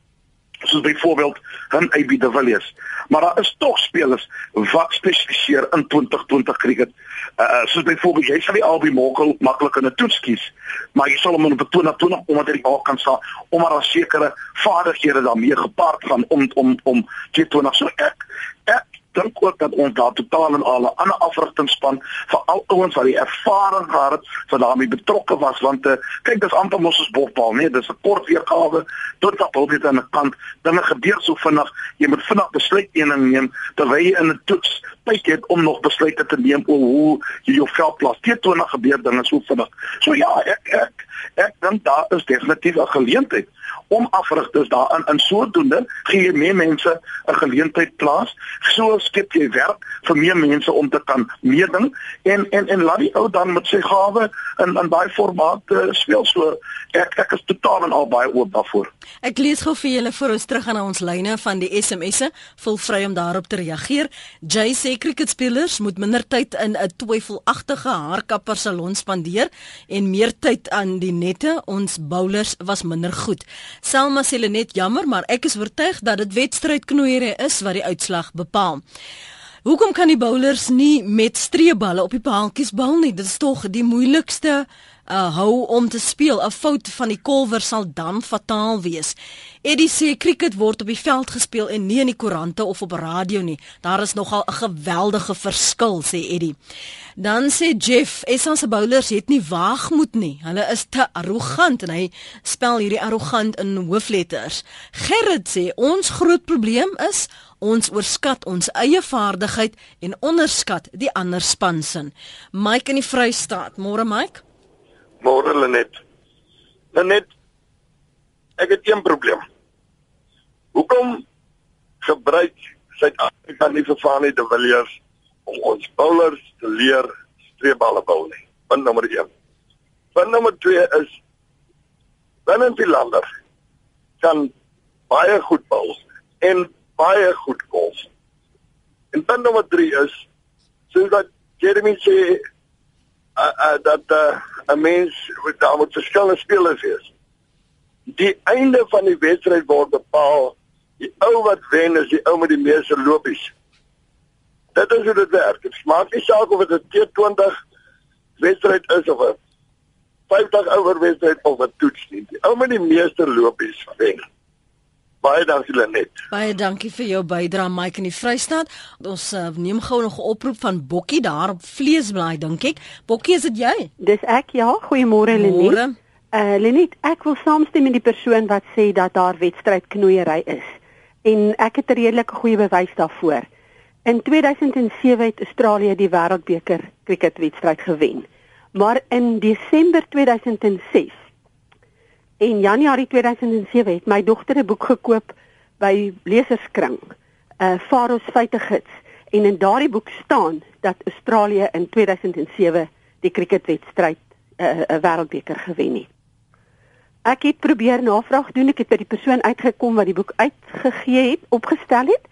soos byvoorbeeld Han AB de Villiers. Maar daar is tog spelers wat spesialiseer in 2020 cricket. Uh soos byvoorbeeld jy sal die Albi Mokkel maklik in 'n toets kies, maar jy sal hom in 'n 2020 omdat hy die bal kan staan, omdat daar sekere vaardighede daarmee gepaard gaan om om om T20 so ek ek dink ook dat ons daar totaal en al 'n ander afrigtingspan vir al ouens wat die ervaring gehad het wat daarmee betrokke was want uh, kyk dis amper mos ons bofbal nee dis 'n kort weergawe tot dat hul dit aan 'n kant dinge gebeur so vinnig jy moet vinnig besluite neem terwyl jy in 'n toets tyd het om nog besluite te neem oor hoe jy jou veld plaas T20 gebeur dinge so vinnig. So ja ek ek ek dink daar is definitief 'n geleentheid om afrigters daarin. In sodoende gee jy meer mense 'n geleentheid plaas. So skep jy werk vir meer mense om te kan meeding. En en en laat die ou dan met sy gawe in in daai formaat uh, speel. So ek ek is totaal en al baie oop daarvoor. Ek lees gou vir julle voor ons terug aan ons lyne van die SMS'e vol vry om daarop te reageer. Jay sê cricketspelers moet minder tyd in 'n twyfelagtige haarkapper salon spandeer en meer tyd aan die nette ons bowlers was minder goed Selma sê net jammer, maar ek is oortuig dat dit wedstrydknoeiery is wat die uitslag bepaal. Hoekom kan die bowlers nie met streeballe op die paaltjies bal nie? Dit is tog die moeilikste uh hou om te speel. 'n Fout van die kolwer sal dan fataal wees. Eddie sê cricket word op die veld gespeel en nie in die koerante of op radio nie. Daar is nogal 'n geweldige verskil, sê Eddie. Dan sê Jeff, Essa se bowlers het nie waagmoed nie. Hulle is te arrogant en hy spel hierdie arrogant in hoofletters. Gerrit sê ons groot probleem is ons oorskat ons eie vaardigheid en onderskat die ander span se. Mike in die Vrystaat. Môre Mike. Môre Lenet. Lenet, ek het een probleem. Hoekom gebruik Suid-Afrika nie vervang nie de Villiers om ons bowlers te leer streepballe bou nie? Punt nommer 1. Punt nommer 2 is binne die lande kan baie goed bou en baie goed golf. En punt nommer 3 is soos dat Jeremy sê uh, uh, dat 'n uh, mens daar moet verskillende spelers wees. Die einde van die wedstryd word bepaal die ou wat wen is die ou met die meeste lopies. Dit is hoe dit werk. Dit maak nie saak of dit 'n T20 wedstryd is of 'n 50 oor wedstryd of 'n toets nie. Die ou met die meeste lopies wen. Baie dankie Lenet. Baie dankie vir jou bydrae Mike in die Vrystaat. Ons uh, neem gou nog 'n oproep van Bokkie daar op Vleesblaai dink ek. Bokkie, is dit jy? Dis ek ja. Goeiemôre Lenet. Uh Lenet, ek wil saamstem met die persoon wat sê dat daar wedstrydknoeiery is. En ek het 'n redelike goeie bewys daarvoor. In 2007 het Australië die Wêreldbeker cricketwedstryd gewen. Maar in Desember 2006 En Januarie 2007 het my dogter 'n boek gekoop by Leserskring, uh, Faros feite gids, en in daardie boek staan dat Australië in 2007 die cricketwedstryd 'n uh, 'n wêreldbeker gewen het. Ek het probeer navraag doen, ek het by die persoon uitgekom wat die boek uitgegee het, opgestel het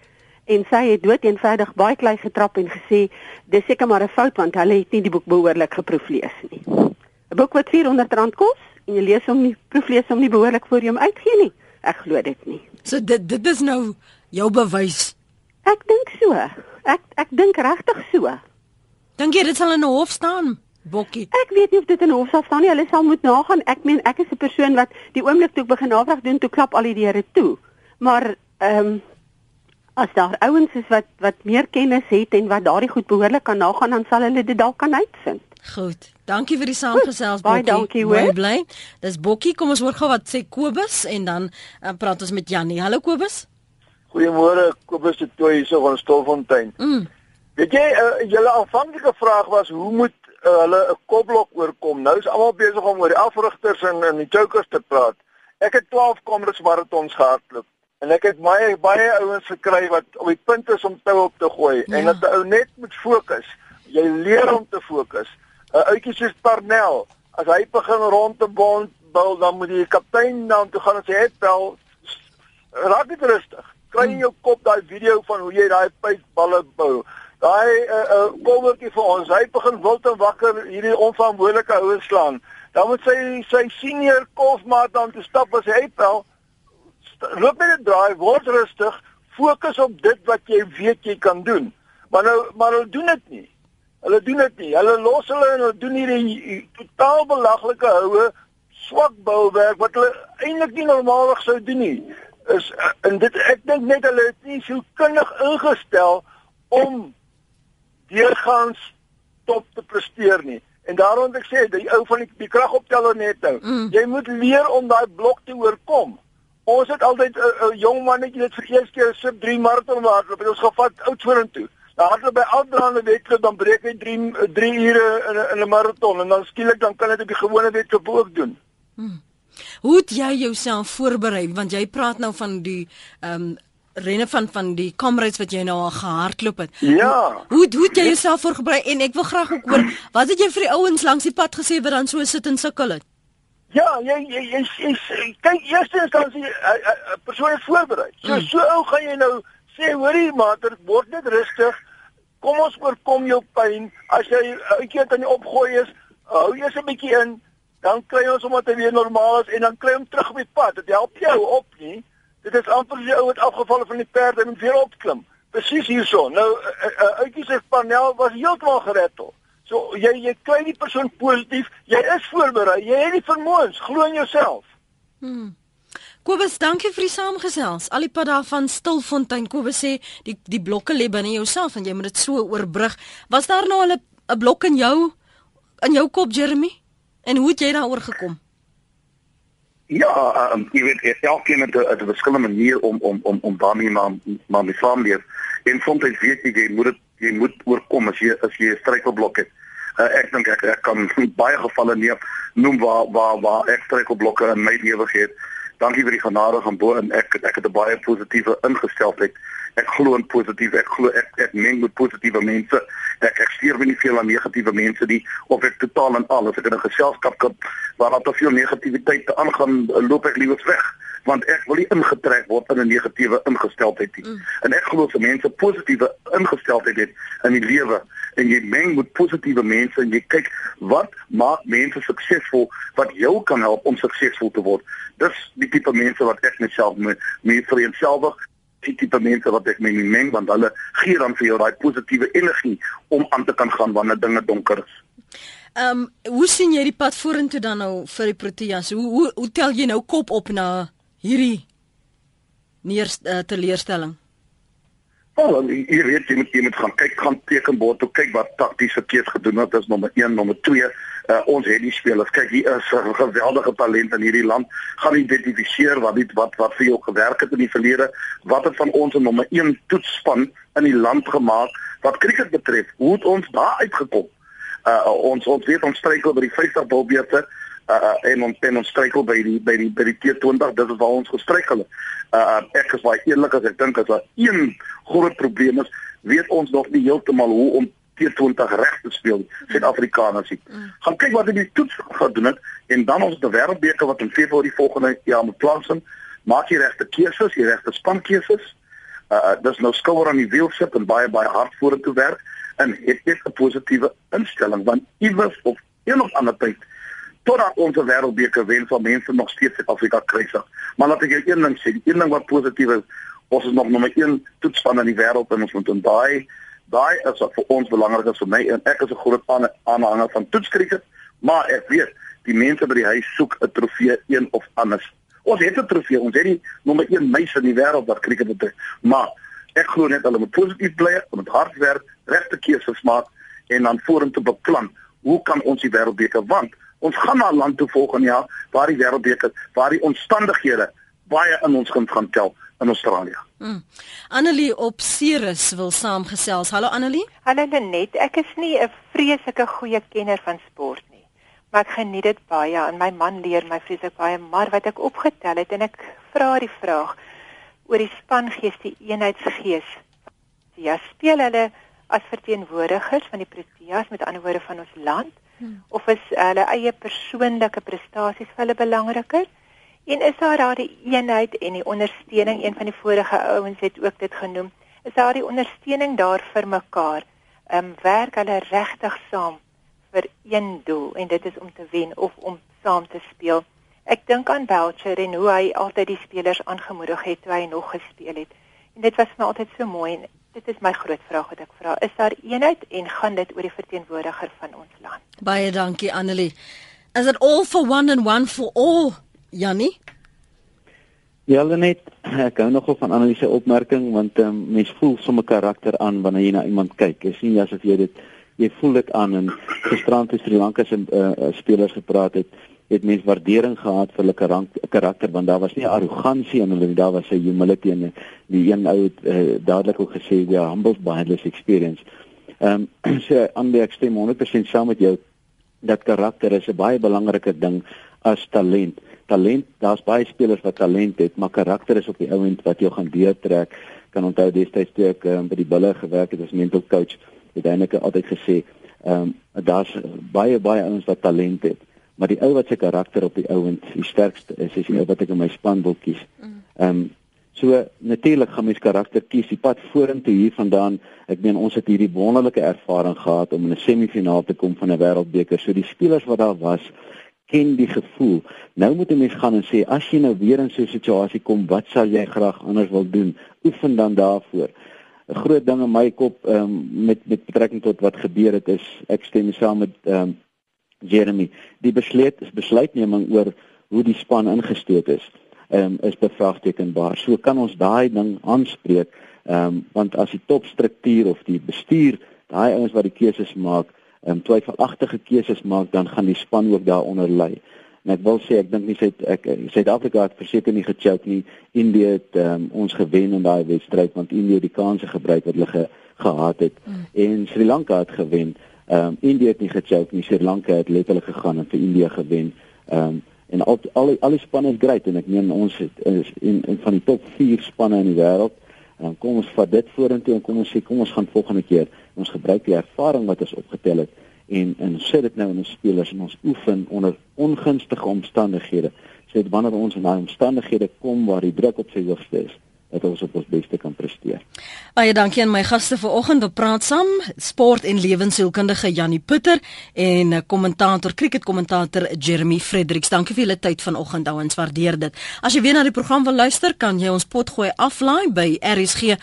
en sy het dood eenvoudig baie klein getrap en gesê dis seker maar 'n fout want hulle het nie die boek behoorlik geproef lees nie. 'n boek wat R400 kos jy lees hom nie proeflees hom nie behoorlik voor jy hom uitgee nie. Ek glo dit nie. So dit dit is nou jou bewys. Ek dink so. Ek ek dink regtig so. Dink jy dit sal in 'n hof staan? Bokkie. Ek weet nie of dit in 'n hof sal staan nie. Hulle sal moet nagaan. Ek meen ek is 'n persoon wat die oomblik toe ek begin navraag doen, toe klap al die deure toe. Maar ehm um, as daar ouens is wat wat meer kennis het en wat daardie goed behoorlik kan nagaan, dan sal hulle dit dalk kan uitvind. Goed. Dankie vir die saamgesels Bokkie. Baie dankie hoor. Bly. Dis Bokkie. Kom ons hoor gou wat sê Kobus en dan uh, praat ons met Jannie. Hallo Kobus. Goeiemôre Kobus de Tooi hier so van Stolfontein. Mm. Weet jy, uh, julle aanvanklike vraag was hoe moet uh, hulle 'n kopblok oorkom? Nou is almal besig om oor die afrigters en en die chokers te praat. Ek het 12 kamers marathons gehardloop en ek het baie baie ouens gekry wat op die punt is om tou op te gooi ja. en dat 'n ou net moet fokus. Jy leer om te fokus. 'n uh, Ouetjie soos Parnell, as hy begin rond te bond, bul, dan moet die kaptein dan toe gaan en sê, "Het wel, raak dit rustig. Kry in jou kop daai video van hoe jy daai pypballe bou." Daai 'n uh, uh, kolwertjie vir ons, hy begin wild en wakker hierdie onverantwoordelike ouens slaan. Dan moet sy sy senior kolfmaat dan te stap as hy wel loop net 'n draai, word rustig, fokus op dit wat jy weet jy kan doen. Maar nou maar hulle doen dit nie. Hulle doen dit nie. Hulle los hulle en hulle doen hierdie totaal belaglike houe swak bouwerk wat hulle eintlik nie normaalweg sou doen nie. Is en dit ek dink net hulle is nie so kundig ingestel om deurgangs top te presteer nie. En daarom ek sê die ou van die, die kragopteller net nou. Mm. Jy moet leer om daai blok te oorkom. Ons het altyd 'n uh, uh, jong mannetjie wat vir eers keer sub 3 maraton hardloop. Ons gevat oud vorentoe. Dan hardloop by aldraande wedloop dan breek hy 3 3 ure in 'n 'n maraton en dan skielik dan kan dit op die gewone wedloop ook doen. Hmm. Hoe het jy jouself voorberei want jy praat nou van die ehm um, renne van van die comrades wat jy nou al gehardloop het. Ja. Hoe hoe, hoe het jy jouself voorberei en ek wil graag ook hoor wat het jy vir die ouens langs die pad gesê wat dan so sit en sukkel het? Ja, jy jy jy, jy, jy kyk eerste instansie 'n persoon is voorberei. So mm. so ou gaan jy nou sê hoorie mater, word net rustig. Kom ons oorkom jou pyn. As jy uitkeer aan die opgooi is, hou eers 'n bietjie in, dan kry ons hom wat weer normaal is en dan kry hom terug op die pad. Dit help jou op nie. Dit is amper jy ou wat afgeval van die perd en weer opklim. Presies hierso. Nou uitjie se paneel was heeltemal gerettel. So jy jy kry die persoon positief, jy is voorberei, jy het die vermoëns, glo in jouself. Hmm. Kobus, dankie vir die saamgesels. Al die pad daar van Stilfontein. Kobus sê die die blokke lê binne jouself en jy moet dit so oorbrug. Was daar nou al 'n blok in jou in jou kop, Jeremy? En hoe het jy daaroor gekom? Ja, um, jy weet elkeen het 'n verskillende manier om om om om daarmee maar maar mee saam leef. En soms weet jy jy moet dit jy moet oorkom as jy as jy 'n struikelblok het. Uh, ek dink ek, ek kan baie gevalle neem noem waar waar waar ek struikelblokke in my lewe gehad. Dankie vir die genade van bo en ek ek het 'n baie positiewe ingesteldheid. Ek glo in positief. Ek glo ek ek meng met positiewe mense. Ek ek stuur nie veel aan negatiewe mense nie of ek totaal en al as ek in 'n geselskap kom waar daar te veel negativiteit aangaan, loop ek liewer weg want ek wil nie ingetrek word in 'n negatiewe ingesteldheid nie. Mm. En ek glo dat mense positiewe ingesteldheid het in die lewe en jy meng met positiewe mense en jy kyk wat maak mense suksesvol wat jou kan help om suksesvol te word. Dis die tipe mense wat ek myself mee mee vereenselwig die tipe mense wat ek mee meng want hulle gee dan vir jou daai positiewe energie om aan te kan gaan wanneer dinge donker is. Ehm um, hoe sien jy die pad vorentoe dan nou vir die Proteas? Hoe hoe hoe tel jy nou kop op na hierdie neer uh, teleurstelling? Wel, jy weet jy moet jy moet gaan kyk gaan tekenbord toe kyk wat takties verkeerd gedoen het. Dis nommer 1, nommer 2. Uh, ons het die spelers. Kyk, hier is 'n geweldige talent in hierdie land. Gaan identifiseer wat dit wat wat vir jou gewerk het in die verlede. Wat het van ons 'n nommer 1 toetsspan in die land gemaak wat cricket betref? Hoe het ons daar uitgekom? Uh, ons ons weet ons struikel by die 50 bilbeerte uh, en ons pen ons struikel by die by die by die T20 dit is waar ons gestruikel het. Uh, ek is baie eerlik as ek dink as daar een groot probleem is, weet ons nog nie heeltemal hoe om T20 reg te speel Suid-Afrikaners nie. Mm. Gaan kyk wat hulle toets gedoen het en dan ons die wêreldbeker wat in Februarie volgende jaar moet plaasvind, maak jy regte keuses, jy regte spankeuses. Uh dis nou skouer aan die wiel sit en baie baie hard vorentoe werk en het net 'n positiewe instelling want iewers of een of ander tyd totdat ons 'n wêreldbeker wen van mense nog steeds Suid-Afrika kruisig. Maar laat ek jou een ding sê, die een ding wat positief is, ons is nog nommer 1 toetspan in die wêreld en ons moet in daai daai is wat vir ons belangrik is vir my en ek is 'n groot aanhanger van toetskriket, maar ek weet die mense by die huis soek 'n trofee een of anders. Ons het 'n trofee, ons het die nommer 1 meis in die wêreld wat kriket betref, maar ek glo net hulle moet positief bly, moet hard werk, regte keuses maak en dan vorentoe beplan. Hoe kan ons die wêreldbeker want ons gaan na 'n land toe volgende jaar waar die wêreldbeker waar die omstandighede baie in ons guns gaan tel in Australië. Hmm. Annelie op Ceres wil saamgesels. Hallo Annelie. Hallo Lenet. Ek is nie 'n vreeslike goeie kenner van sport nie, maar ek geniet dit baie en my man leer my vreeslik baie, maar wat ek opgetel het en ek vra die vraag oor die spangees, die eenheidsgees. Ja, speel hulle as verteenwoordigers van die Proteas met ander woorde van ons land hmm. of is hulle eie persoonlike prestasies vir hulle belangriker? En is daar daardie eenheid en die ondersteuning, een van die vorige ouens het ook dit genoem, is daar die ondersteuning daar vir mekaar? Ehm um, werk hulle regtig saam vir een doel en dit is om te wen of om saam te speel? Ek dink aan Belcher en hoe hy altyd die spelers aangemoedig het toe hy nog gespeel het. En dit was vir my altyd so mooi en dit is my groot vraag wat ek vra. Is daar eenheid en gaan dit oor die verteenwoordiger van ons land? Baie dankie Annelie. Is it all for one and one for all? Jannie? Ja, net ek hou nogal van Annelie se opmerking want um, mens voel sommer karakter aan wanneer jy na iemand kyk. Is nie asof jy dit jy voel dit aan en gisterand het Sri Lanka se uh, spelers gepraat het het mens waardering gehad vir hulle karakter want daar was nie arrogansie in hulle daar was 'n humility en die een ou het uh, dadelik ook gesê ja humble by this experience. Ehm um, so aanbei ek stem 100% saam met jou dat karakter is 'n baie belangrike ding as talent. Talent, daar's baie spelers wat talent het, maar karakter is op die ouend wat jou gaan deurtrek. Kan onthou destyds toe ek um, by die Bulle gewerk het as mental coach, het eintlik altyd gesê, ehm um, daar's baie baie ouens wat talent het maar die ou wat se karakter op die ouend die sterkste is is die ou wat ek in my span wil kies. Mm. Ehm um, so natuurlik gaan mens karakter kies. Die pad vorentoe hier vandaan, ek meen ons het hierdie wonderlike ervaring gehad om in 'n semifinaal te kom van 'n wêreldbeker. So die spelers wat daar was ken die gevoel. Nou moet 'n mens gaan en sê as jy nou weer in so 'n situasie kom, wat sal jy graag anders wil doen? Oefen dan daarvoor. 'n Groot ding in my kop um, met met betrekking tot wat gebeur het is ek stem saam met ehm um, Jeremy, die besluit besluitneming oor hoe die span ingestoot is, ehm um, is bevraagtekenbaar. So kan ons daai ding aanspreek, ehm um, want as die topstruktuur of die bestuur, daai ouens wat die keuses maak, ehm um, twyfelagtige keuses maak, dan gaan die span ook daaronder lê. En ek wil sê ek dink nie ek Suid-Afrika het verseker nie gechoke nie. Indië het um, ons gewen in daai wedstryd want Indië die kanse gebruik wat hulle ge, gehad het mm. en Sri Lanka het gewen. Ehm um, India het nie gechoke nie, Sri Lanka het letterlik gegaan en vir India gewen. Ehm um, en al al al die spanne is great en ek meen ons het, is in, in van die top 4 spanne in die wêreld. En kom ons vat dit vorentoe en kom ons sê kom ons gaan volgende keer ons gebruik die ervaring wat ons opgetel het en en sit dit nou in ons spelers en ons oefen onder ongunstige omstandighede. Sê dit wanneer ons in daai omstandighede kom waar die druk op sy hoogste is dat ons op ons beste kan presteer. Baie dankie aan my gaste vanoggend op praat saam, sport en lewensielkundige Janie Putter en kommentator cricketkommentator Jeremy Fredericks. Dankie vir julle tyd vanoggend, ouens, waardeer dit. As jy weer na die program wil luister, kan jy ons potgooi aflaai by rsg.co.za.